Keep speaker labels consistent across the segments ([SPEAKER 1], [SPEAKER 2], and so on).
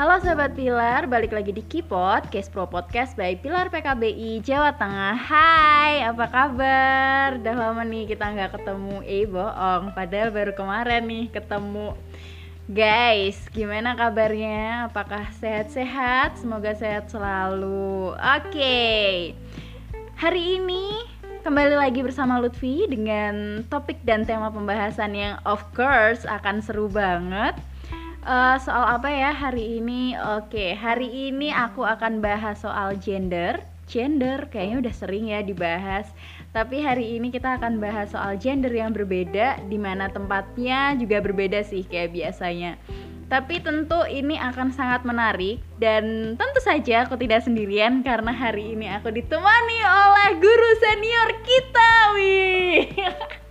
[SPEAKER 1] Halo Sobat Pilar, balik lagi di Kipot, Case Pro Podcast by Pilar PKBI Jawa Tengah Hai, apa kabar? Udah lama nih kita nggak ketemu, eh bohong Padahal baru kemarin nih ketemu Guys, gimana kabarnya? Apakah sehat-sehat? Semoga sehat selalu Oke, hari ini kembali lagi bersama Lutfi dengan topik dan tema pembahasan yang of course akan seru banget uh, soal apa ya hari ini? Oke, hari ini aku akan bahas soal gender. Gender kayaknya udah sering ya dibahas. Tapi hari ini kita akan bahas soal gender yang berbeda, di mana tempatnya juga berbeda sih kayak biasanya. Tapi tentu ini akan sangat menarik dan tentu saja aku tidak sendirian karena hari ini aku ditemani oleh guru senior kita, wih.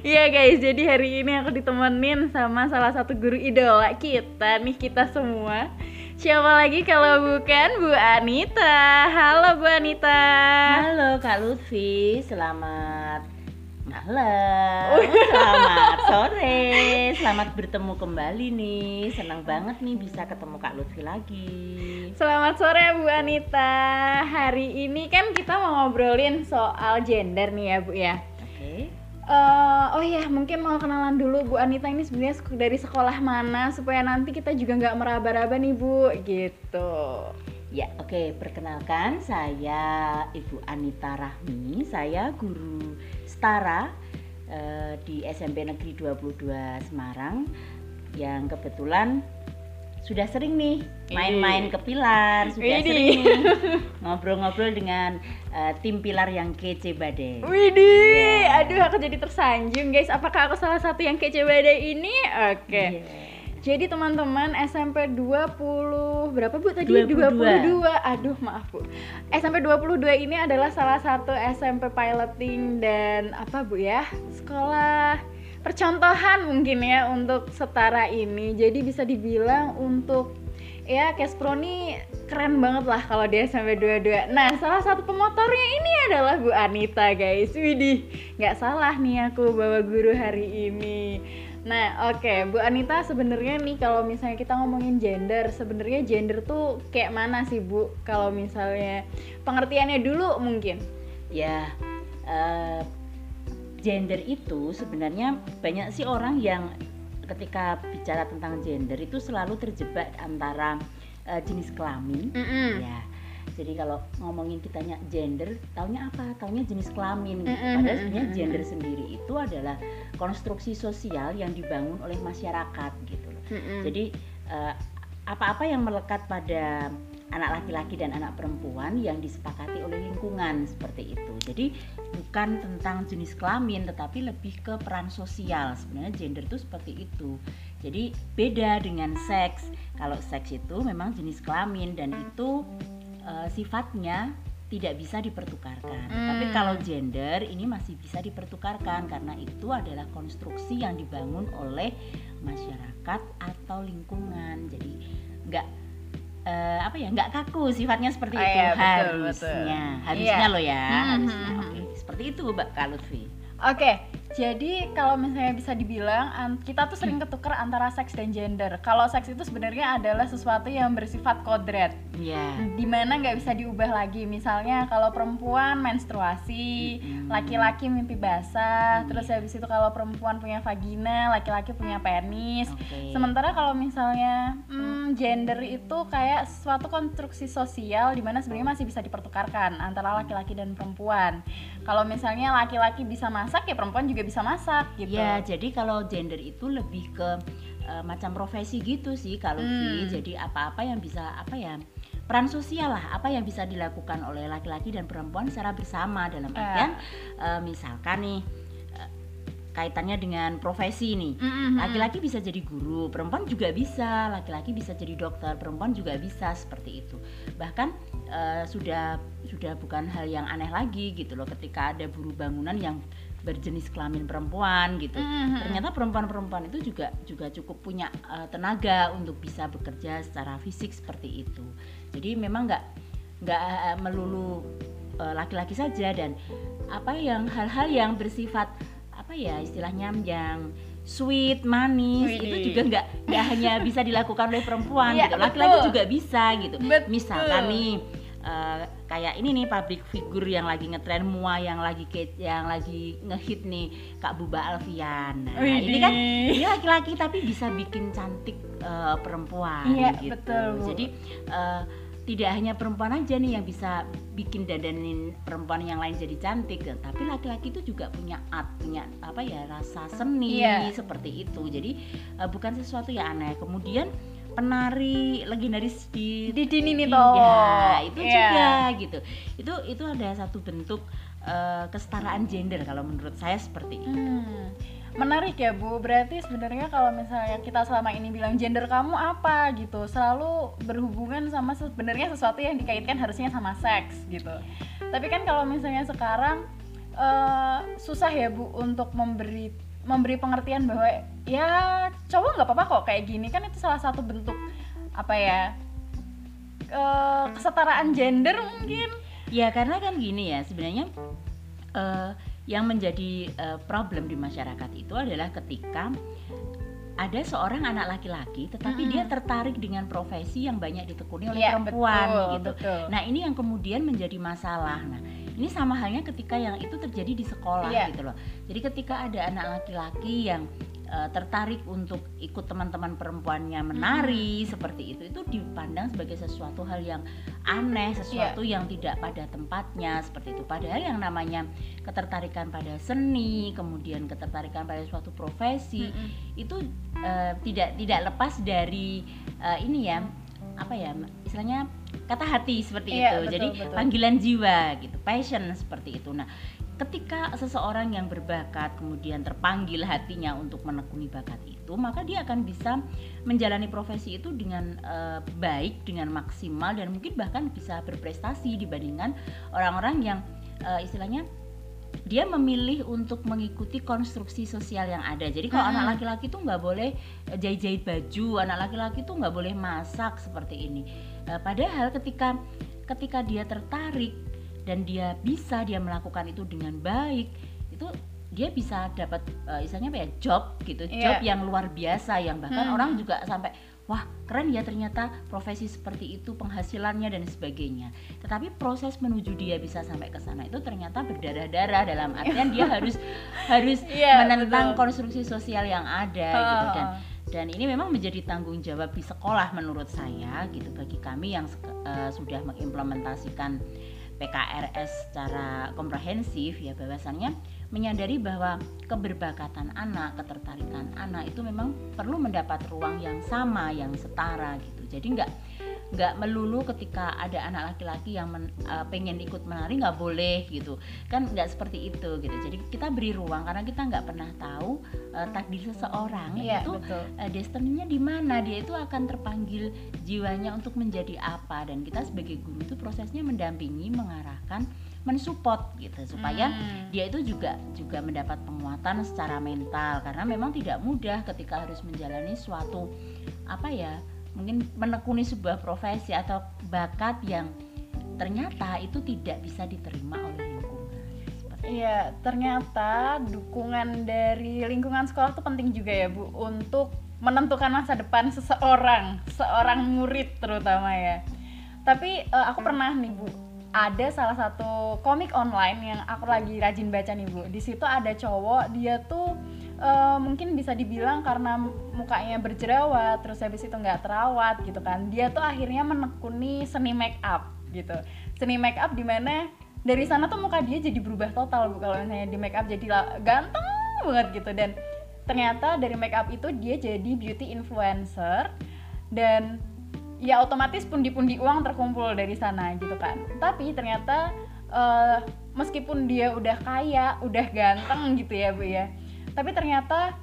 [SPEAKER 1] Iya guys, jadi hari ini aku ditemenin sama salah satu guru idola kita nih kita semua. Siapa lagi kalau bukan Bu Anita. Halo Bu Anita.
[SPEAKER 2] Halo Kak Lutfi, selamat malam, selamat sore, selamat bertemu kembali nih. Senang banget nih bisa ketemu Kak Lutfi lagi.
[SPEAKER 1] Selamat sore Bu Anita. Hari ini kan kita mau ngobrolin soal gender nih ya Bu ya. Uh, oh ya mungkin mau kenalan dulu Bu Anita ini sebenarnya dari sekolah mana supaya nanti kita juga nggak meraba-raba nih Bu gitu.
[SPEAKER 2] Ya, oke. Perkenalkan, saya Ibu Anita Rahmi. Saya guru setara uh, di SMP Negeri 22 Semarang yang kebetulan sudah sering nih main-main ke Pilar, sudah
[SPEAKER 1] Widih.
[SPEAKER 2] sering nih ngobrol-ngobrol dengan uh, tim Pilar yang kece badai.
[SPEAKER 1] Widih,
[SPEAKER 2] Iya.
[SPEAKER 1] aduh aku jadi tersanjung guys. Apakah aku salah satu yang kece badai ini? Oke.
[SPEAKER 2] Iya.
[SPEAKER 1] Jadi teman-teman SMP 20 berapa Bu tadi?
[SPEAKER 2] 22.
[SPEAKER 1] Aduh, maaf Bu. SMP 22 ini adalah salah satu SMP piloting dan apa Bu ya? Sekolah percontohan mungkin ya untuk setara ini. Jadi bisa dibilang untuk ya Kespro nih keren banget lah kalau dia SMP 22. Nah, salah satu pemotornya ini adalah Bu Anita, guys. Widih, nggak salah nih aku bawa guru hari ini. Nah, oke, Bu Anita sebenarnya nih kalau misalnya kita ngomongin gender, sebenarnya gender tuh kayak mana sih, Bu? Kalau misalnya pengertiannya dulu mungkin.
[SPEAKER 2] Ya, eh, gender itu sebenarnya banyak sih orang yang ketika bicara tentang gender itu selalu terjebak antara eh, jenis kelamin.
[SPEAKER 1] Mm-mm.
[SPEAKER 2] Ya, jadi kalau ngomongin kitanya gender, taunya apa? Taunya jenis kelamin. gitu. Padahal sebenarnya gender sendiri itu adalah konstruksi sosial yang dibangun oleh masyarakat gitu loh. Jadi eh, apa-apa yang melekat pada anak laki-laki dan anak perempuan yang disepakati oleh lingkungan seperti itu. Jadi bukan tentang jenis kelamin tetapi lebih ke peran sosial. Sebenarnya gender itu seperti itu. Jadi beda dengan seks. Kalau seks itu memang jenis kelamin dan itu eh, sifatnya tidak bisa dipertukarkan.
[SPEAKER 1] Hmm.
[SPEAKER 2] Tapi kalau gender ini masih bisa dipertukarkan karena itu adalah konstruksi yang dibangun oleh masyarakat atau lingkungan. Jadi nggak eh, apa ya nggak kaku sifatnya seperti
[SPEAKER 1] Oh
[SPEAKER 2] itu
[SPEAKER 1] iya, betul,
[SPEAKER 2] harusnya
[SPEAKER 1] betul.
[SPEAKER 2] harusnya
[SPEAKER 1] Iya.
[SPEAKER 2] loh ya
[SPEAKER 1] Hmm,
[SPEAKER 2] harusnya
[SPEAKER 1] hmm,
[SPEAKER 2] oke seperti itu mbak Kak Lutfi
[SPEAKER 1] Oke, jadi kalau misalnya bisa dibilang an- kita tuh sering ketukar antara seks dan gender. Kalau seks itu sebenarnya adalah sesuatu yang bersifat kodrat,
[SPEAKER 2] ya
[SPEAKER 1] di mana nggak bisa diubah lagi. Misalnya kalau perempuan menstruasi, laki-laki mimpi basah, terus habis itu kalau perempuan punya vagina, laki-laki punya penis.
[SPEAKER 2] oke
[SPEAKER 1] Sementara kalau misalnya hmm, gender itu kayak suatu konstruksi sosial di mana sebenarnya masih bisa dipertukarkan antara laki-laki dan perempuan. Kalau misalnya laki-laki bisa masak ya perempuan juga bisa masak gitu.
[SPEAKER 2] ya jadi kalau gender itu lebih ke eh, macam profesi gitu sih kalau
[SPEAKER 1] Hmm.
[SPEAKER 2] jadi apa-apa yang bisa apa ya peran sosial lah apa yang bisa dilakukan oleh laki-laki dan perempuan secara bersama dalam
[SPEAKER 1] Ya.
[SPEAKER 2] artian eh, misalkan nih kaitannya dengan profesi nih.
[SPEAKER 1] Mm-mm.
[SPEAKER 2] laki-laki bisa jadi guru perempuan juga bisa. Laki-laki bisa jadi dokter perempuan juga bisa seperti itu. Bahkan eh, sudah sudah bukan hal yang aneh lagi gitu loh ketika ada buruh bangunan yang berjenis kelamin perempuan gitu.
[SPEAKER 1] Mhm.
[SPEAKER 2] ternyata perempuan-perempuan itu juga juga cukup punya eh, tenaga untuk bisa bekerja secara fisik seperti itu. Jadi memang nggak nggak eh, melulu eh, laki-laki saja dan apa yang hal-hal yang bersifat apa ya istilahnya yang sweet, manis itu juga nggak nggak hanya bisa dilakukan oleh perempuan
[SPEAKER 1] Iya,
[SPEAKER 2] gitu. Laki-laki juga bisa gitu.
[SPEAKER 1] Betul.
[SPEAKER 2] Misalkan nih eh, kayak ini nih public figure yang lagi ngetren mua yang lagi yang lagi ngehit nih Kak Buba Alfian. Nah, ini kan ini laki-laki tapi bisa bikin cantik eh, perempuan
[SPEAKER 1] Iya,
[SPEAKER 2] gitu.
[SPEAKER 1] betul.
[SPEAKER 2] Jadi eh, tidak hanya perempuan aja nih yang bisa bikin dandanin perempuan yang lain jadi cantik, tapi laki-laki itu juga punya art, punya apa ya rasa seni
[SPEAKER 1] Iya.
[SPEAKER 2] seperti itu. Jadi eh, bukan sesuatu yang aneh. Kemudian penari legendaris di
[SPEAKER 1] di sini nih
[SPEAKER 2] Iya,
[SPEAKER 1] toh
[SPEAKER 2] itu
[SPEAKER 1] Iya.
[SPEAKER 2] juga gitu. Itu itu ada satu bentuk eh, kesetaraan gender kalau menurut saya seperti itu.
[SPEAKER 1] Hmm, menarik ya Bu. Berarti sebenarnya kalau misalnya kita selama ini bilang gender kamu apa gitu, selalu berhubungan sama sebenarnya sesuatu yang dikaitkan harusnya sama seks gitu. Tapi kan kalau misalnya sekarang eh, susah ya Bu untuk memberi memberi pengertian bahwa ya cowok nggak apa-apa kok kayak gini kan itu salah satu bentuk apa ya eh, kesetaraan gender mungkin.
[SPEAKER 2] Ya karena kan gini ya sebenarnya eh, yang menjadi eh, problem di masyarakat itu adalah ketika ada seorang anak laki-laki tetapi
[SPEAKER 1] Mm-mm.
[SPEAKER 2] dia tertarik dengan profesi yang banyak ditekuni oleh
[SPEAKER 1] Iya,
[SPEAKER 2] perempuan
[SPEAKER 1] betul,
[SPEAKER 2] gitu.
[SPEAKER 1] betul.
[SPEAKER 2] Nah ini yang kemudian menjadi masalah. Nah ini sama halnya ketika yang itu terjadi di sekolah
[SPEAKER 1] Iya.
[SPEAKER 2] gitu loh. Jadi ketika ada anak laki-laki yang eh, tertarik untuk ikut teman-teman perempuannya menari seperti itu, itu dipandang sebagai sesuatu hal yang aneh, sesuatu yang tidak pada tempatnya seperti itu. Padahal yang namanya ketertarikan pada seni, kemudian ketertarikan pada suatu profesi
[SPEAKER 1] Mm-mm.
[SPEAKER 2] itu eh, tidak tidak lepas dari eh, ini ya apa ya istilahnya kata hati seperti
[SPEAKER 1] Iya,
[SPEAKER 2] itu
[SPEAKER 1] betul,
[SPEAKER 2] jadi
[SPEAKER 1] betul.
[SPEAKER 2] panggilan jiwa gitu passion seperti itu nah ketika seseorang yang berbakat kemudian terpanggil hatinya untuk menekuni bakat itu maka dia akan bisa menjalani profesi itu dengan eh, baik dengan maksimal dan mungkin bahkan bisa berprestasi dibandingkan orang-orang yang eh, istilahnya dia memilih untuk mengikuti konstruksi sosial yang ada. Jadi kalau
[SPEAKER 1] Mm-mm.
[SPEAKER 2] anak laki-laki tuh nggak boleh eh, jahit-jahit baju, anak laki-laki tuh nggak boleh masak seperti ini. Eh, padahal ketika ketika dia tertarik dan dia bisa dia melakukan itu dengan baik, itu dia bisa dapat eh, istilahnya apa ya job gitu,
[SPEAKER 1] Iya.
[SPEAKER 2] job yang luar biasa yang bahkan
[SPEAKER 1] Hmm.
[SPEAKER 2] orang juga sampai wah keren ya ternyata profesi seperti itu penghasilannya dan sebagainya. Tetapi proses menuju dia bisa sampai ke sana itu ternyata berdarah-darah dalam artian dia harus harus
[SPEAKER 1] Iya,
[SPEAKER 2] menentang
[SPEAKER 1] betul.
[SPEAKER 2] konstruksi sosial yang ada gitu dan dan ini memang menjadi tanggung jawab di sekolah menurut saya gitu bagi kami yang eh, sudah mengimplementasikan PKRS secara komprehensif ya bahwasannya menyadari bahwa keberbakatan anak, ketertarikan anak itu memang perlu mendapat ruang yang sama, yang setara gitu. Jadi nggak nggak melulu ketika ada anak laki-laki yang men- eh, pengen ikut menari nggak boleh gitu. Kan nggak seperti itu gitu. Jadi kita beri ruang karena kita nggak pernah tahu eh, takdir seseorang
[SPEAKER 1] Iya,
[SPEAKER 2] itu
[SPEAKER 1] betul.
[SPEAKER 2] eh, destininya di mana dia itu akan terpanggil jiwanya untuk menjadi apa. Dan kita sebagai guru itu prosesnya mendampingi mengarahkan mensupport gitu. Supaya
[SPEAKER 1] Hmm.
[SPEAKER 2] dia itu juga juga mendapat penguatan secara mental. Karena memang tidak mudah ketika harus menjalani suatu apa ya mungkin menekuni sebuah profesi atau bakat yang ternyata itu tidak bisa diterima oleh lingkungan
[SPEAKER 1] Iya, ternyata dukungan dari lingkungan sekolah itu penting juga ya Bu untuk menentukan masa depan seseorang, seorang murid terutama ya. Tapi eh, aku pernah nih Bu, ada salah satu komik online yang aku lagi rajin baca nih Bu. Di situ ada cowok, dia tuh eh, mungkin bisa dibilang karena mukanya berjerawat, terus habis itu nggak terawat gitu kan. Dia tuh akhirnya menekuni seni make up gitu. Seni make up di mana dari sana tuh muka dia jadi berubah total bu kalau misalnya di make up jadi ganteng banget gitu dan ternyata dari make up itu dia jadi beauty influencer dan ya otomatis pundi-pundi uang terkumpul dari sana gitu kan. Tapi ternyata eh, meskipun dia udah kaya udah ganteng gitu ya bu ya. Tapi ternyata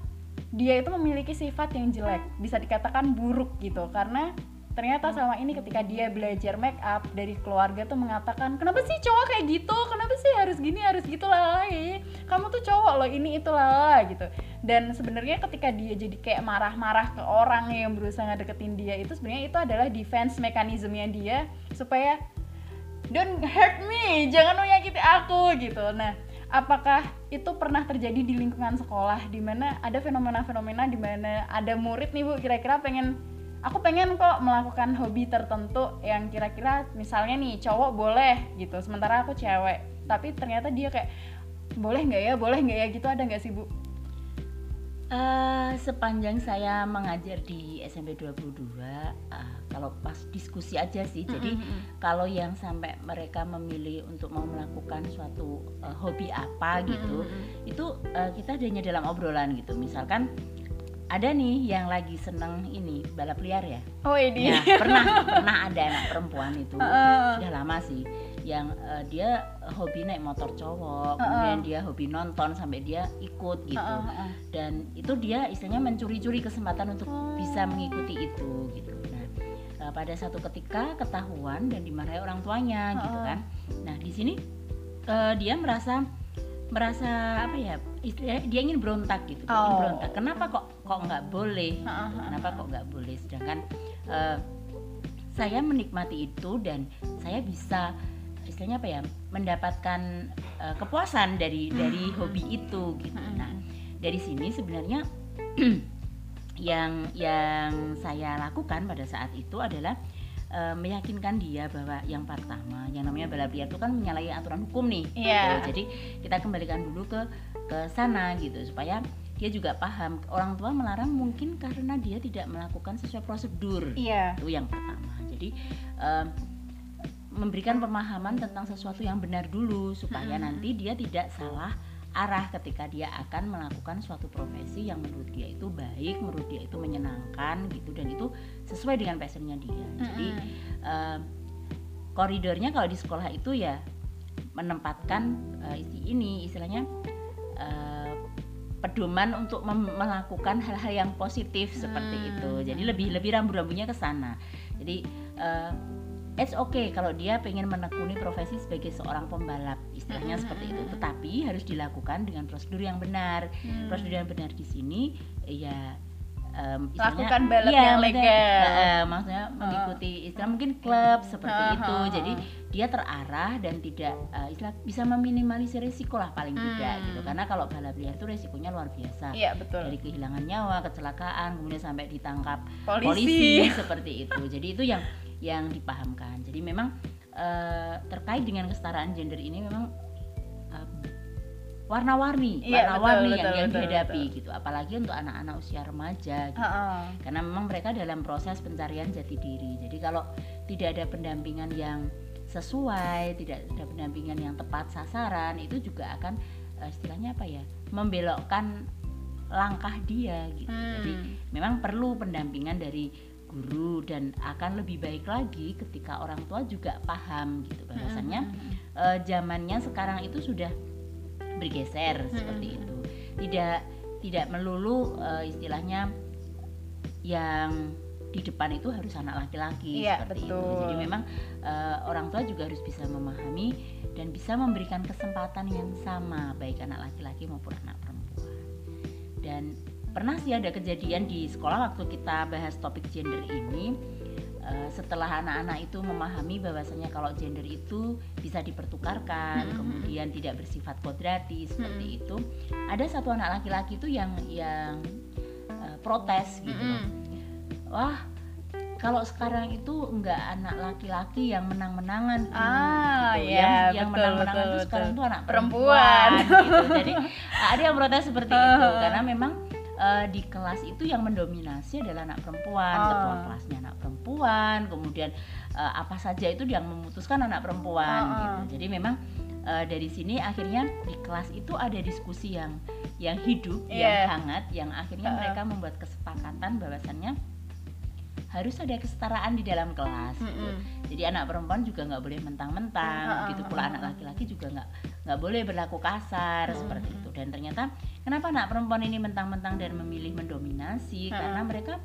[SPEAKER 1] dia itu memiliki sifat yang jelek bisa dikatakan buruk gitu. Karena ternyata selama ini ketika dia belajar make up dari keluarga tuh mengatakan kenapa sih cowok kayak gitu gini harus gitu lah kamu tuh cowok loh ini itu lah gitu. Dan sebenarnya ketika dia jadi kayak marah-marah ke orang yang berusaha ngedeketin dia itu sebenarnya itu adalah defense mekanismenya dia supaya don't hurt me jangan menyakiti aku gitu. Nah apakah itu pernah terjadi di lingkungan sekolah di mana ada fenomena-fenomena di mana ada murid nih Bu kira-kira pengen aku pengen kok melakukan hobi tertentu yang kira-kira misalnya nih cowok boleh gitu. Sementara aku cewek tapi ternyata dia kayak boleh nggak ya boleh nggak ya gitu ada nggak sih Bu?
[SPEAKER 2] Uh, sepanjang saya mengajar di SMP 22 uh, kalau pas diskusi aja sih. Mm -hmm. Jadi kalau yang sampai mereka memilih untuk mau melakukan suatu uh, hobi apa gitu, mm -hmm. itu uh, kita hanya dalam obrolan gitu. Misalkan ada nih yang lagi seneng ini balap liar ya.
[SPEAKER 1] Oh ini.
[SPEAKER 2] Ya, pernah pernah ada anak perempuan itu uh. sudah lama sih yang uh, dia hobi naik motor cowok, uh -uh. kemudian dia hobi nonton sampai dia ikut gitu. Uh -uh. Dan itu dia istilahnya mencuri-curi kesempatan untuk uh. bisa mengikuti itu gitu. Nah, uh, pada satu ketika ketahuan dan dimarahi orang tuanya uh -uh. gitu kan. Nah, di sini uh, dia merasa merasa apa ya dia ingin berontak gitu oh. ingin berontak. Kenapa kok kok nggak boleh? Uh -huh. kenapa kok nggak boleh? Sedangkan uh, saya menikmati itu dan saya bisa istilahnya apa ya mendapatkan uh, kepuasan dari dari hobi itu gitu. Nah dari sini sebenarnya yang yang saya lakukan pada saat itu adalah uh, meyakinkan dia bahwa yang pertama yang namanya balap liar itu kan menyalahi aturan hukum nih
[SPEAKER 1] yeah.
[SPEAKER 2] gitu. jadi kita kembalikan dulu ke ke sana gitu supaya dia juga paham orang tua melarang mungkin karena dia tidak melakukan sesuai prosedur
[SPEAKER 1] yeah.
[SPEAKER 2] itu yang pertama jadi uh, memberikan pemahaman tentang sesuatu yang benar dulu supaya hmm. nanti dia tidak salah arah ketika dia akan melakukan suatu profesi yang menurut dia itu baik, menurut dia itu menyenangkan gitu dan itu sesuai dengan passionnya dia. Hmm. Jadi uh, koridornya kalau di sekolah itu ya menempatkan uh, ini istilahnya uh, pedoman untuk melakukan hal-hal yang positif seperti hmm. itu. Jadi lebih lebih rambu-rambunya ke sana. Jadi uh, it's okay kalau dia pengen menekuni profesi sebagai seorang pembalap istilahnya mm -hmm. seperti itu tetapi harus dilakukan dengan prosedur yang benar mm. prosedur yang benar di sini ya
[SPEAKER 1] um, lakukan balap ya, yang legal
[SPEAKER 2] maksudnya, uh, maksudnya uh. mengikuti istilah mungkin klub seperti uh, itu uh, jadi dia terarah dan tidak uh, istilah bisa meminimalisir risiko lah paling hmm. tidak gitu karena kalau balap liar itu risikonya luar biasa
[SPEAKER 1] iya, betul.
[SPEAKER 2] dari kehilangan nyawa kecelakaan kemudian sampai ditangkap
[SPEAKER 1] polisi,
[SPEAKER 2] polisi seperti itu jadi itu yang yang dipahamkan. Jadi memang uh, terkait dengan kesetaraan gender ini memang uh, warna-warni, iya, warna-warni yang, yang dihadapi betul. gitu. Apalagi untuk anak-anak usia remaja gitu. Uh -uh. Karena memang mereka dalam proses pencarian jati diri. Jadi kalau tidak ada pendampingan yang sesuai, tidak ada pendampingan yang tepat sasaran, itu juga akan uh, istilahnya apa ya? membelokkan langkah dia gitu. Hmm. Jadi memang perlu pendampingan dari guru dan akan lebih baik lagi ketika orang tua juga paham gitu bahwasannya hmm. uh, zamannya sekarang itu sudah bergeser hmm. seperti itu tidak tidak melulu uh, istilahnya yang di depan itu harus anak laki-laki
[SPEAKER 1] iya,
[SPEAKER 2] seperti
[SPEAKER 1] betul.
[SPEAKER 2] itu jadi memang uh, orang tua juga harus bisa memahami dan bisa memberikan kesempatan yang sama baik anak laki-laki maupun anak perempuan dan pernah sih ada kejadian di sekolah waktu kita bahas topik gender ini uh, setelah anak-anak itu memahami bahwasanya kalau gender itu bisa dipertukarkan hmm. kemudian tidak bersifat kodrati seperti hmm. itu ada satu anak laki-laki itu yang yang uh, protes gitu hmm. wah kalau sekarang itu enggak anak laki-laki yang menang-menangan
[SPEAKER 1] ah
[SPEAKER 2] gitu.
[SPEAKER 1] ya
[SPEAKER 2] yang, yang menang-menangan itu sekarang itu anak
[SPEAKER 1] perempuan,
[SPEAKER 2] perempuan gitu. jadi ada yang protes seperti itu karena memang uh, di kelas itu yang mendominasi adalah anak perempuan, oh. ketua kelasnya anak perempuan, kemudian uh, apa saja itu yang memutuskan anak perempuan oh. gitu. Jadi memang uh, dari sini akhirnya di kelas itu ada diskusi yang yang hidup, yeah. yang hangat, yang akhirnya uh. mereka membuat kesepakatan bahwasannya harus ada kesetaraan di dalam kelas. Mm -hmm. gitu. Jadi anak perempuan juga nggak boleh mentang-mentang, uh, gitu pula anak laki-laki juga nggak nggak boleh berlaku kasar uh, seperti itu. Dan ternyata kenapa anak perempuan ini mentang-mentang dan memilih mendominasi? Uh, Karena mereka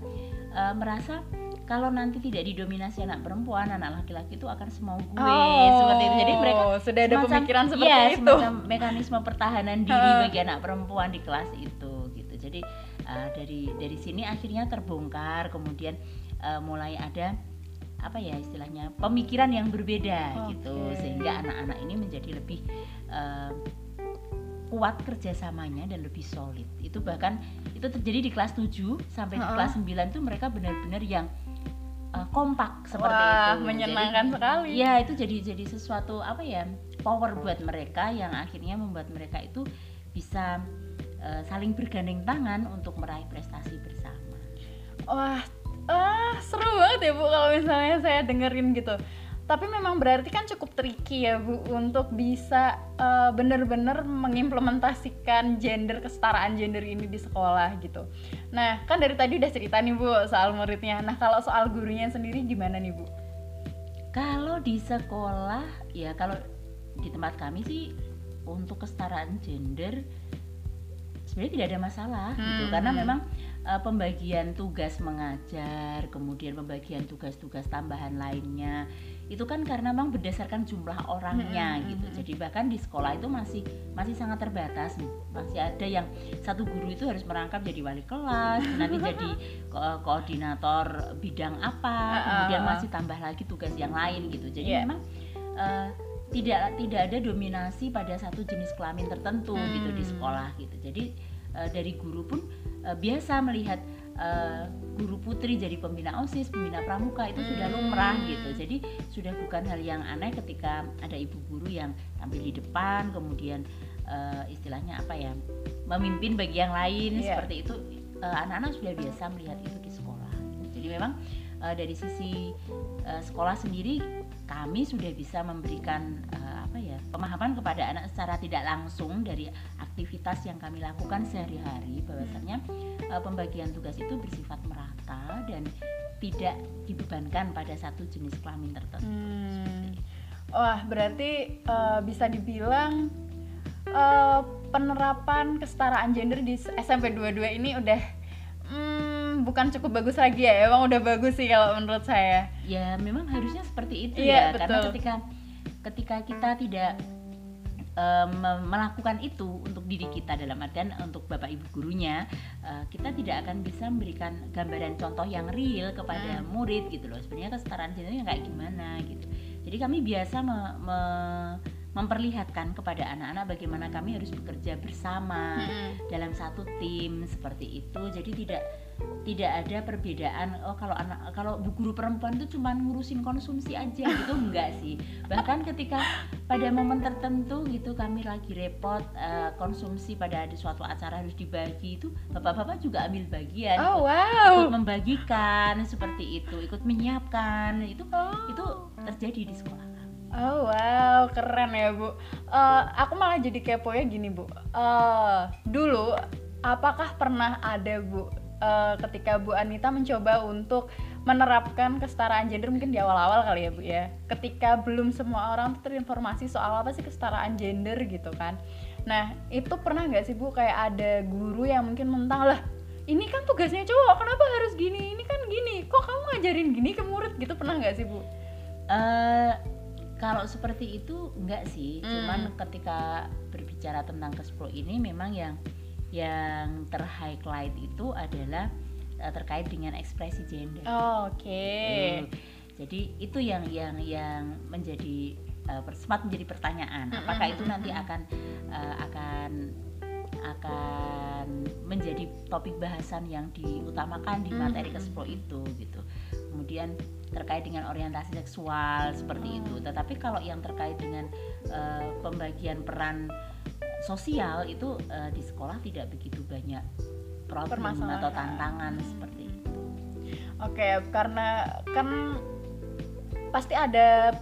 [SPEAKER 2] uh, merasa kalau nanti tidak didominasi anak perempuan, anak laki-laki itu akan semau gue oh, seperti itu. Jadi mereka
[SPEAKER 1] sudah ada semacam, pemikiran seperti
[SPEAKER 2] ya,
[SPEAKER 1] itu.
[SPEAKER 2] Mekanisme pertahanan diri bagi anak perempuan di kelas itu gitu. Jadi uh, dari dari sini akhirnya terbongkar kemudian uh, mulai ada apa ya istilahnya pemikiran yang berbeda okay. gitu sehingga anak-anak ini menjadi lebih uh, kuat kerjasamanya dan lebih solid itu bahkan itu terjadi di kelas 7 sampai di
[SPEAKER 1] Ha-ha.
[SPEAKER 2] kelas 9 tuh mereka benar-benar yang uh, kompak seperti
[SPEAKER 1] Wah,
[SPEAKER 2] itu
[SPEAKER 1] menyenangkan
[SPEAKER 2] Jadi,
[SPEAKER 1] sekali.
[SPEAKER 2] Iya itu jadi jadi sesuatu apa ya power buat mereka yang akhirnya membuat mereka itu bisa uh, saling bergandeng tangan untuk meraih prestasi bersama.
[SPEAKER 1] Wah, ah, seru banget ya Bu kalau misalnya saya dengerin gitu. Tapi memang berarti kan cukup tricky ya Bu untuk bisa eh, bener-bener mengimplementasikan gender kesetaraan gender ini di sekolah gitu. Nah, kan dari tadi udah cerita nih Bu soal muridnya. Nah, kalau soal gurunya sendiri gimana nih Bu?
[SPEAKER 2] Kalau di sekolah ya kalau di tempat kami sih untuk kesetaraan gender sebenarnya tidak ada masalah gitu
[SPEAKER 1] Hmm.
[SPEAKER 2] karena memang uh, pembagian tugas mengajar kemudian pembagian tugas-tugas tambahan lainnya itu kan karena memang berdasarkan jumlah orangnya
[SPEAKER 1] Hmm,
[SPEAKER 2] gitu.
[SPEAKER 1] hmm,
[SPEAKER 2] jadi bahkan di sekolah itu masih masih sangat terbatas masih ada yang satu guru itu harus merangkap jadi wali kelas nanti jadi ko- koordinator bidang apa kemudian masih tambah lagi tugas yang lain gitu. Jadi
[SPEAKER 1] Iya.
[SPEAKER 2] memang uh, tidak tidak ada dominasi pada satu jenis kelamin tertentu gitu di
[SPEAKER 1] Hmm.
[SPEAKER 2] sekolah gitu. Jadi uh, dari guru pun uh, biasa melihat uh, guru putri jadi pembina osis pembina pramuka itu sudah
[SPEAKER 1] Hmm.
[SPEAKER 2] lumrah gitu jadi sudah bukan hal yang aneh ketika ada ibu guru yang tampil di depan kemudian uh, istilahnya apa ya memimpin bagi yang lain
[SPEAKER 1] Iya.
[SPEAKER 2] seperti itu uh, anak-anak sudah biasa melihat itu di sekolah jadi memang uh, dari sisi uh, sekolah sendiri kami sudah bisa memberikan uh, apa ya pemahaman kepada anak secara tidak langsung dari aktivitas yang kami lakukan sehari-hari bahwasanya uh, pembagian tugas itu bersifat merata dan tidak dibebankan pada satu jenis kelamin tertentu.
[SPEAKER 1] Hmm. Wah, berarti eh, bisa dibilang eh, penerapan kesetaraan gender di SMP 22 ini udah bukan cukup bagus lagi ya. Emang udah bagus sih kalau menurut saya.
[SPEAKER 2] Ya memang harusnya seperti itu
[SPEAKER 1] Iya,
[SPEAKER 2] ya karena
[SPEAKER 1] betul.
[SPEAKER 2] ketika ketika kita tidak me- melakukan itu untuk diri kita dalam artian untuk bapak ibu gurunya eh, kita tidak akan bisa memberikan gambaran contoh yang real kepada
[SPEAKER 1] Hmm.
[SPEAKER 2] murid gitu loh sebenarnya kesetaraan gendernya kayak gimana gitu jadi kami biasa me- me- memperlihatkan kepada anak-anak bagaimana kami harus bekerja bersama
[SPEAKER 1] Hmm.
[SPEAKER 2] dalam satu tim seperti itu jadi tidak tidak ada perbedaan oh kalau anak kalau bu guru perempuan itu cuma ngurusin konsumsi aja gitu enggak sih bahkan ketika pada momen tertentu gitu kami lagi repot eh, konsumsi pada ada suatu acara harus dibagi itu bapak-bapak juga ambil bagian
[SPEAKER 1] Oh
[SPEAKER 2] ikut,
[SPEAKER 1] wow.
[SPEAKER 2] ikut membagikan seperti itu ikut menyiapkan itu
[SPEAKER 1] Oh.
[SPEAKER 2] itu terjadi di sekolah
[SPEAKER 1] Oh wow, keren ya Bu. Eh, aku malah jadi kepo ya gini Bu. Eh, dulu, apakah pernah ada Bu eh, ketika Bu Anita mencoba untuk menerapkan kesetaraan gender mungkin di awal-awal kali ya Bu ya. Ketika belum semua orang terinformasi soal apa sih kesetaraan gender gitu kan. Nah itu pernah nggak sih Bu kayak ada guru yang mungkin mentang lah ini kan tugasnya cowok kenapa harus gini ini kan gini kok kamu ngajarin gini ke murid gitu pernah nggak sih Bu?
[SPEAKER 2] Eh, kalau seperti itu enggak sih,
[SPEAKER 1] Hmm.
[SPEAKER 2] cuman ketika berbicara tentang kespro ini memang yang yang ter-highlight itu adalah eh, terkait dengan ekspresi gender.
[SPEAKER 1] Oh, Oke.
[SPEAKER 2] Tuh. Jadi itu yang yang yang menjadi per- sempat menjadi pertanyaan.
[SPEAKER 1] Mm,
[SPEAKER 2] Apakah
[SPEAKER 1] mm,
[SPEAKER 2] itu
[SPEAKER 1] mm,
[SPEAKER 2] nanti akan eh, akan akan menjadi topik bahasan yang diutamakan di materi
[SPEAKER 1] mm.
[SPEAKER 2] itu gitu. Kemudian terkait dengan orientasi seksual seperti
[SPEAKER 1] Oh.
[SPEAKER 2] itu. Tetapi kalau yang terkait dengan eh, pembagian peran sosial itu eh, di sekolah tidak begitu banyak problem
[SPEAKER 1] Permasalahan.
[SPEAKER 2] atau tantangan seperti itu.
[SPEAKER 1] Oke, karena kan pasti ada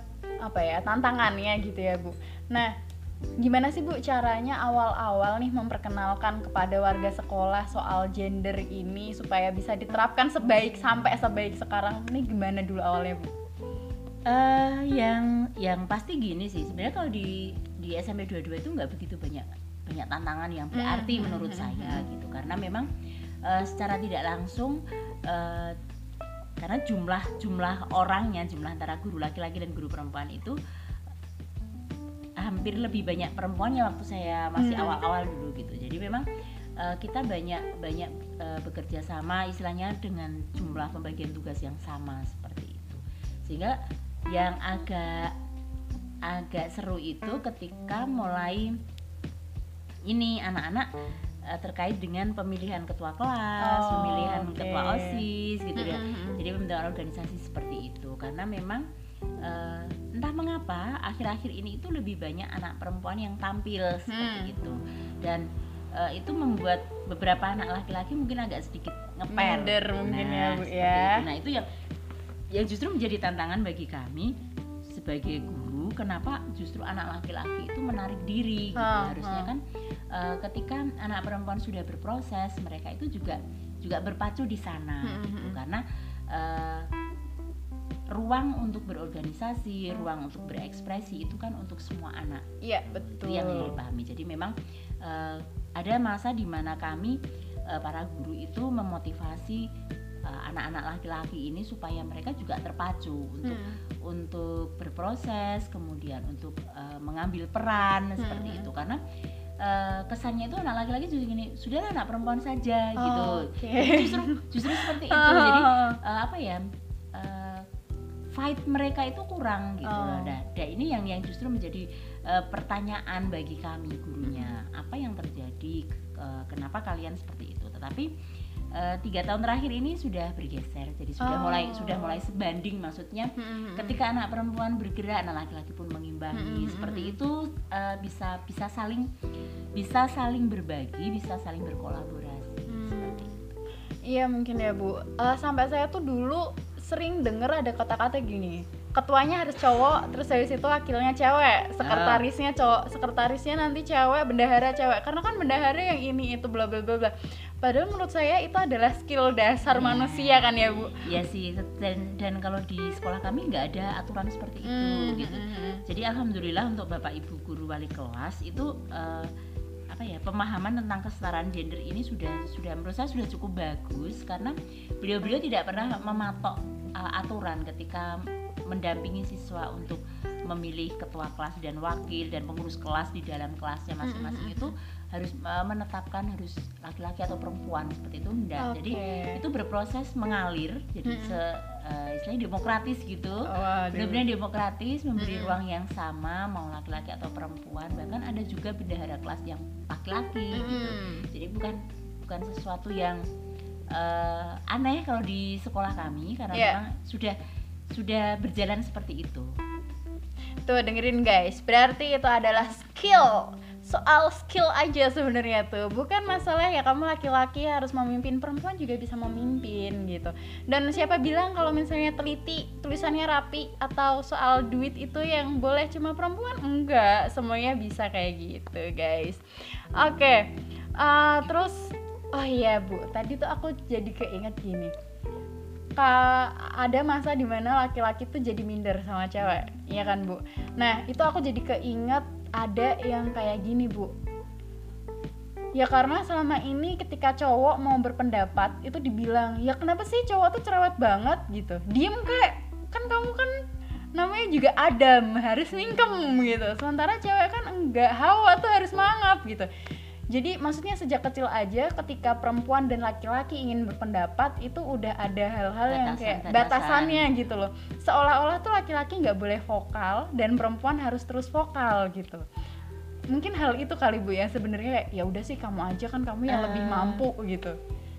[SPEAKER 1] apa ya tantangannya gitu ya Bu. Nah, gimana sih Bu caranya awal-awal nih memperkenalkan kepada warga sekolah soal gender ini supaya bisa diterapkan sebaik sampai sebaik sekarang? Ini gimana dulu awalnya Bu?
[SPEAKER 2] Eh, yang yang pasti gini sih. Sebenarnya kalau di di SMP 22 itu nggak begitu banyak banyak tantangan yang berarti
[SPEAKER 1] Hmm,
[SPEAKER 2] menurut
[SPEAKER 1] hmm,
[SPEAKER 2] saya gitu. Karena memang eh, secara tidak langsung eh, karena jumlah jumlah orangnya jumlah antara guru laki-laki dan guru perempuan itu hampir lebih banyak perempuannya waktu saya masih
[SPEAKER 1] Hmm.
[SPEAKER 2] awal-awal dulu gitu jadi memang eh, kita banyak banyak eh, bekerja sama istilahnya dengan jumlah pembagian tugas yang sama seperti itu sehingga yang agak agak seru itu ketika mulai ini anak-anak uh, terkait dengan pemilihan ketua kelas,
[SPEAKER 1] Oh,
[SPEAKER 2] pemilihan
[SPEAKER 1] oke.
[SPEAKER 2] ketua OSIS gitu ya.
[SPEAKER 1] Mm-mm.
[SPEAKER 2] Jadi pembentukan organisasi seperti itu karena memang uh, entah mengapa akhir-akhir ini itu lebih banyak anak perempuan yang tampil seperti
[SPEAKER 1] Hmm.
[SPEAKER 2] itu dan uh, itu membuat beberapa anak laki-laki mungkin agak sedikit ngeper.
[SPEAKER 1] Minder mungkin ya, Bu,
[SPEAKER 2] seperti
[SPEAKER 1] ya.
[SPEAKER 2] itu. Nah itu yang yang justru menjadi tantangan bagi kami sebagai guru kenapa justru anak laki-laki itu menarik diri gitu.
[SPEAKER 1] Ha,
[SPEAKER 2] harusnya
[SPEAKER 1] ha.
[SPEAKER 2] kan uh, ketika anak perempuan sudah berproses mereka itu juga juga berpacu di sana
[SPEAKER 1] Hmm,
[SPEAKER 2] gitu
[SPEAKER 1] hmm.
[SPEAKER 2] karena uh, ruang untuk berorganisasi ruang untuk berekspresi itu kan untuk semua anak
[SPEAKER 1] Iya,
[SPEAKER 2] itu
[SPEAKER 1] betul.
[SPEAKER 2] yang yang dipahami jadi memang uh, ada masa di mana kami uh, para guru itu memotivasi uh, anak-anak laki-laki ini supaya mereka juga terpacu untuk
[SPEAKER 1] Hmm.
[SPEAKER 2] untuk berproses kemudian untuk uh, mengambil peran seperti
[SPEAKER 1] Hmm.
[SPEAKER 2] itu karena uh, kesannya itu anak laki-laki juga gini sudahlah anak perempuan saja gitu
[SPEAKER 1] Oh, oke.
[SPEAKER 2] justru justru seperti itu jadi uh, apa ya uh, fight mereka itu kurang gitu
[SPEAKER 1] Oh.
[SPEAKER 2] loh. Nah, nah, ini yang yang justru menjadi uh, pertanyaan bagi kami gurunya apa yang terjadi uh, kenapa kalian seperti itu tetapi uh, tiga tahun terakhir ini sudah bergeser jadi sudah
[SPEAKER 1] Oh.
[SPEAKER 2] mulai sudah mulai sebanding maksudnya
[SPEAKER 1] Hmm.
[SPEAKER 2] ketika anak perempuan bergerak anak laki-laki pun mengimbangi
[SPEAKER 1] Mm-mm.
[SPEAKER 2] seperti itu uh, bisa bisa saling bisa saling berbagi bisa saling berkolaborasi
[SPEAKER 1] Hmm. Iya mungkin ya Bu. Eh, sampai saya tuh dulu sering denger ada kata-kata gini. Ketuanya harus cowok, terus habis itu wakilnya cewek, sekretarisnya cowok, sekretarisnya nanti cewek, bendahara cewek. Karena kan bendahara yang ini itu bla bla bla bla. Padahal menurut saya itu adalah skill dasar
[SPEAKER 2] Iya.
[SPEAKER 1] manusia kan ya Bu.
[SPEAKER 2] Ya sih dan dan kalau di sekolah kami nggak ada aturan seperti itu
[SPEAKER 1] Hmm,
[SPEAKER 2] gitu.
[SPEAKER 1] hmm, hmm.
[SPEAKER 2] Jadi alhamdulillah untuk bapak ibu guru wali kelas itu eh, apa ya pemahaman tentang kesetaraan gender ini sudah sudah menurut saya sudah cukup bagus karena beliau-beliau tidak pernah mematok eh, aturan ketika mendampingi siswa untuk memilih ketua kelas dan wakil dan pengurus kelas di dalam kelasnya masing-masing. Itu harus eh, menetapkan harus laki-laki atau perempuan seperti itu enggak. Jadi
[SPEAKER 1] Oke.
[SPEAKER 2] itu berproses mengalir jadi
[SPEAKER 1] Mm-mm.
[SPEAKER 2] se, eh, istilahnya demokratis gitu
[SPEAKER 1] Waduh.
[SPEAKER 2] benar-benar demokratis memberi
[SPEAKER 1] Mm-mm.
[SPEAKER 2] ruang yang sama mau laki-laki atau perempuan bahkan ada juga bendahara kelas yang laki-laki gitu
[SPEAKER 1] Mm-mm.
[SPEAKER 2] jadi bukan bukan sesuatu yang eh, aneh kalau di sekolah kami karena
[SPEAKER 1] Iya.
[SPEAKER 2] memang sudah sudah berjalan seperti itu
[SPEAKER 1] Tuh dengerin guys, berarti itu adalah skill soal skill aja sebenarnya tuh. Bukan masalah ya kamu laki-laki harus memimpin perempuan juga bisa memimpin gitu. Dan siapa bilang kalau misalnya teliti tulisannya rapi atau soal duit itu yang boleh cuma perempuan? Enggak semuanya bisa kayak gitu guys. Oke eh, terus oh iya bu tadi tuh aku jadi keinget gini. Ka- ada masa di mana laki-laki tuh jadi minder sama cewek, iya kan bu? Nah itu aku jadi keinget ada yang kayak gini bu. Ya karena selama ini ketika cowok mau berpendapat itu dibilang ya kenapa sih cowok tuh cerewet banget gitu. Diem kayak kan kamu kan namanya juga Adam harus mingkem gitu. Sementara cewek kan enggak Hawa tuh harus mangap gitu. Jadi maksudnya sejak kecil aja ketika perempuan dan laki-laki ingin berpendapat itu udah ada hal-hal yang kayak
[SPEAKER 2] Batasan-batasan.
[SPEAKER 1] batasannya gitu loh. Seolah-olah tuh laki-laki nggak boleh vokal dan perempuan harus terus vokal gitu. Mungkin hal itu kali Bu ya sebenarnya kayak, ya udah sih kamu aja kan kamu yang lebih
[SPEAKER 2] Eh.
[SPEAKER 1] mampu gitu.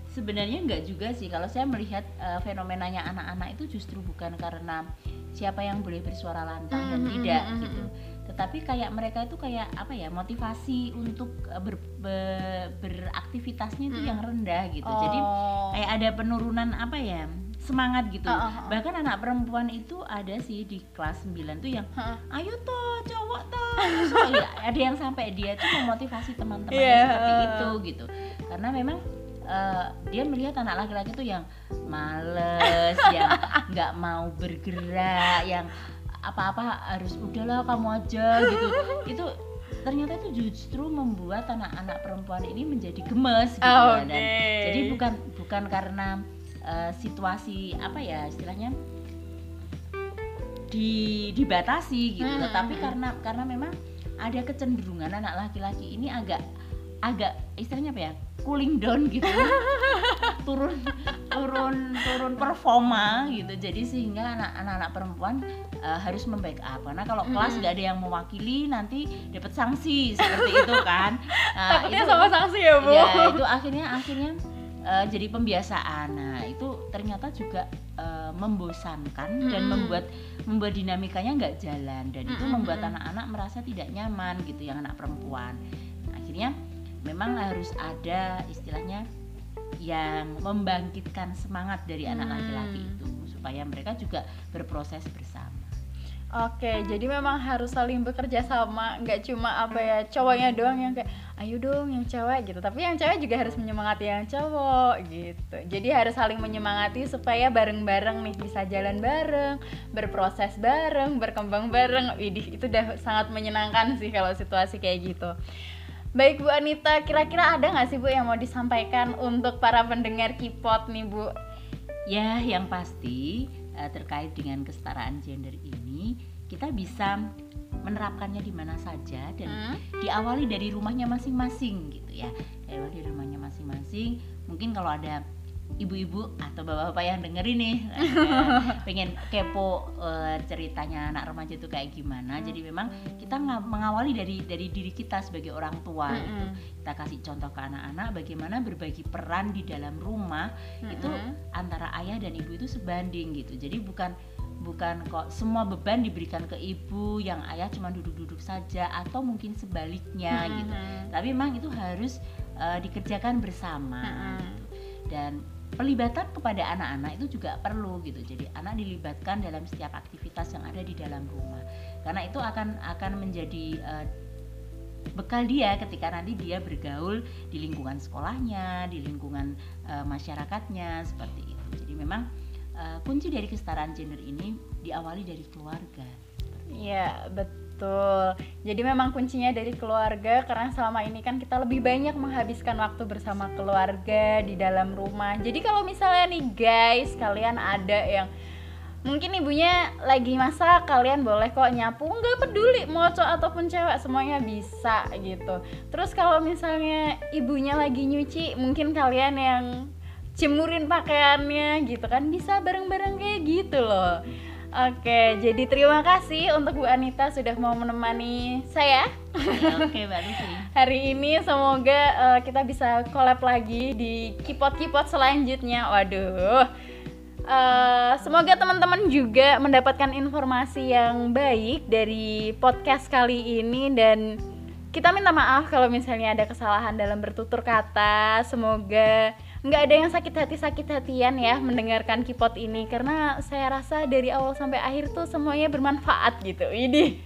[SPEAKER 2] sebenarnya nggak juga sih kalau saya melihat eh, fenomenanya anak-anak itu justru bukan karena siapa yang boleh bersuara lantang dan
[SPEAKER 1] Mhm,
[SPEAKER 2] tidak
[SPEAKER 1] mhm,
[SPEAKER 2] gitu tetapi kayak mereka itu kayak apa ya motivasi untuk eh, ber, be- beraktivitasnya itu
[SPEAKER 1] Mhm.
[SPEAKER 2] yang rendah gitu jadi
[SPEAKER 1] Oh.
[SPEAKER 2] kayak ada penurunan apa ya semangat gitu
[SPEAKER 1] Ah, ah, ah.
[SPEAKER 2] bahkan anak perempuan itu ada sih di kelas 9 tuh yang
[SPEAKER 1] Heeh.
[SPEAKER 2] ayo toh cowok toh Terus, oh iya, ada yang sampai dia tuh memotivasi teman-temannya
[SPEAKER 1] Iya.
[SPEAKER 2] seperti itu gitu karena memang eh, dia melihat anak laki-laki tuh yang males yang nggak mau bergerak yang apa-apa harus udahlah kamu aja gitu itu ternyata itu justru membuat anak-anak perempuan ini menjadi gemes gitu
[SPEAKER 1] Ah,
[SPEAKER 2] dan
[SPEAKER 1] oke.
[SPEAKER 2] jadi bukan bukan karena eh, situasi apa ya istilahnya di dibatasi gitu
[SPEAKER 1] Hmm,
[SPEAKER 2] tetapi
[SPEAKER 1] hmm.
[SPEAKER 2] karena karena memang ada kecenderungan anak laki-laki ini agak agak istilahnya apa ya cooling down gitu turun turun turun performa gitu. Jadi sehingga anak-anak perempuan uh, harus membackup karena kalau kelas nggak ada yang mewakili nanti dapat sanksi seperti itu kan.
[SPEAKER 1] Nah, takutnya itu, sama sanksi ya bu?
[SPEAKER 2] Ya itu akhirnya akhirnya uh, jadi pembiasaan. Nah itu ternyata juga uh, membosankan mm -hmm. dan membuat membuat dinamikanya nggak jalan. Dan mm -hmm. itu membuat anak-anak merasa tidak nyaman gitu yang anak perempuan. Akhirnya memang harus ada istilahnya yang membangkitkan semangat dari anak hmm. laki-laki itu supaya mereka juga berproses bersama.
[SPEAKER 1] Oke, jadi memang harus saling bekerja sama, nggak cuma apa ya cowoknya doang yang kayak ayo dong yang cewek gitu, tapi yang cewek juga harus menyemangati yang cowok gitu. Jadi harus saling menyemangati supaya bareng-bareng nih bisa jalan bareng, berproses bareng, berkembang bareng. Widih, itu udah sangat menyenangkan sih kalau situasi kayak gitu. Baik Bu Anita, kira-kira ada nggak sih Bu yang mau disampaikan untuk para pendengar Kipot nih Bu?
[SPEAKER 2] Ya, yang pasti uh, terkait dengan kesetaraan gender ini kita bisa menerapkannya di mana saja dan hmm? diawali dari rumahnya masing-masing gitu ya. Diawali dari rumahnya masing-masing. Mungkin kalau ada ibu-ibu atau bapak-bapak yang denger ini pengen kepo uh, ceritanya anak remaja itu kayak gimana jadi memang kita mengawali dari dari diri kita sebagai orang tua mm -hmm. gitu kita kasih contoh ke anak-anak bagaimana berbagi peran di dalam rumah mm -hmm. itu antara ayah dan ibu itu sebanding gitu jadi bukan bukan kok semua beban diberikan ke ibu yang ayah cuma duduk-duduk saja atau mungkin sebaliknya mm -hmm. gitu tapi memang itu harus uh, dikerjakan bersama mm -hmm. gitu. dan pelibatan kepada anak-anak itu juga perlu gitu. Jadi anak dilibatkan dalam setiap aktivitas yang ada di dalam rumah. Karena itu akan akan menjadi uh, bekal dia ketika nanti dia bergaul di lingkungan sekolahnya di lingkungan uh, masyarakatnya seperti itu. Jadi memang uh, kunci dari kesetaraan gender ini diawali dari keluarga.
[SPEAKER 1] Iya betul Betul. Jadi memang kuncinya dari keluarga karena selama ini kan kita lebih banyak menghabiskan waktu bersama keluarga di dalam rumah. Jadi kalau misalnya nih guys, kalian ada yang mungkin ibunya lagi masak, kalian boleh kok nyapu, nggak peduli mau cowok ataupun cewek semuanya bisa gitu. Terus kalau misalnya ibunya lagi nyuci, mungkin kalian yang cemurin pakaiannya gitu kan bisa bareng-bareng kayak gitu loh Oke, jadi terima kasih untuk Bu Anita sudah mau menemani saya.
[SPEAKER 2] Oke, Mbak Lucy.
[SPEAKER 1] Hari ini semoga uh, kita bisa collab lagi di kipot-kipot selanjutnya. Waduh. Uh, semoga teman-teman juga mendapatkan informasi yang baik dari podcast kali ini dan kita minta maaf kalau misalnya ada kesalahan dalam bertutur kata. Semoga nggak ada yang sakit hati sakit hatian ya mendengarkan kipot ini. Karena saya rasa dari awal sampai akhir tuh semuanya bermanfaat gitu. Ini.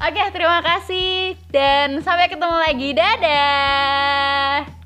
[SPEAKER 1] Oke terima kasih. Dan sampai ketemu lagi. Dadah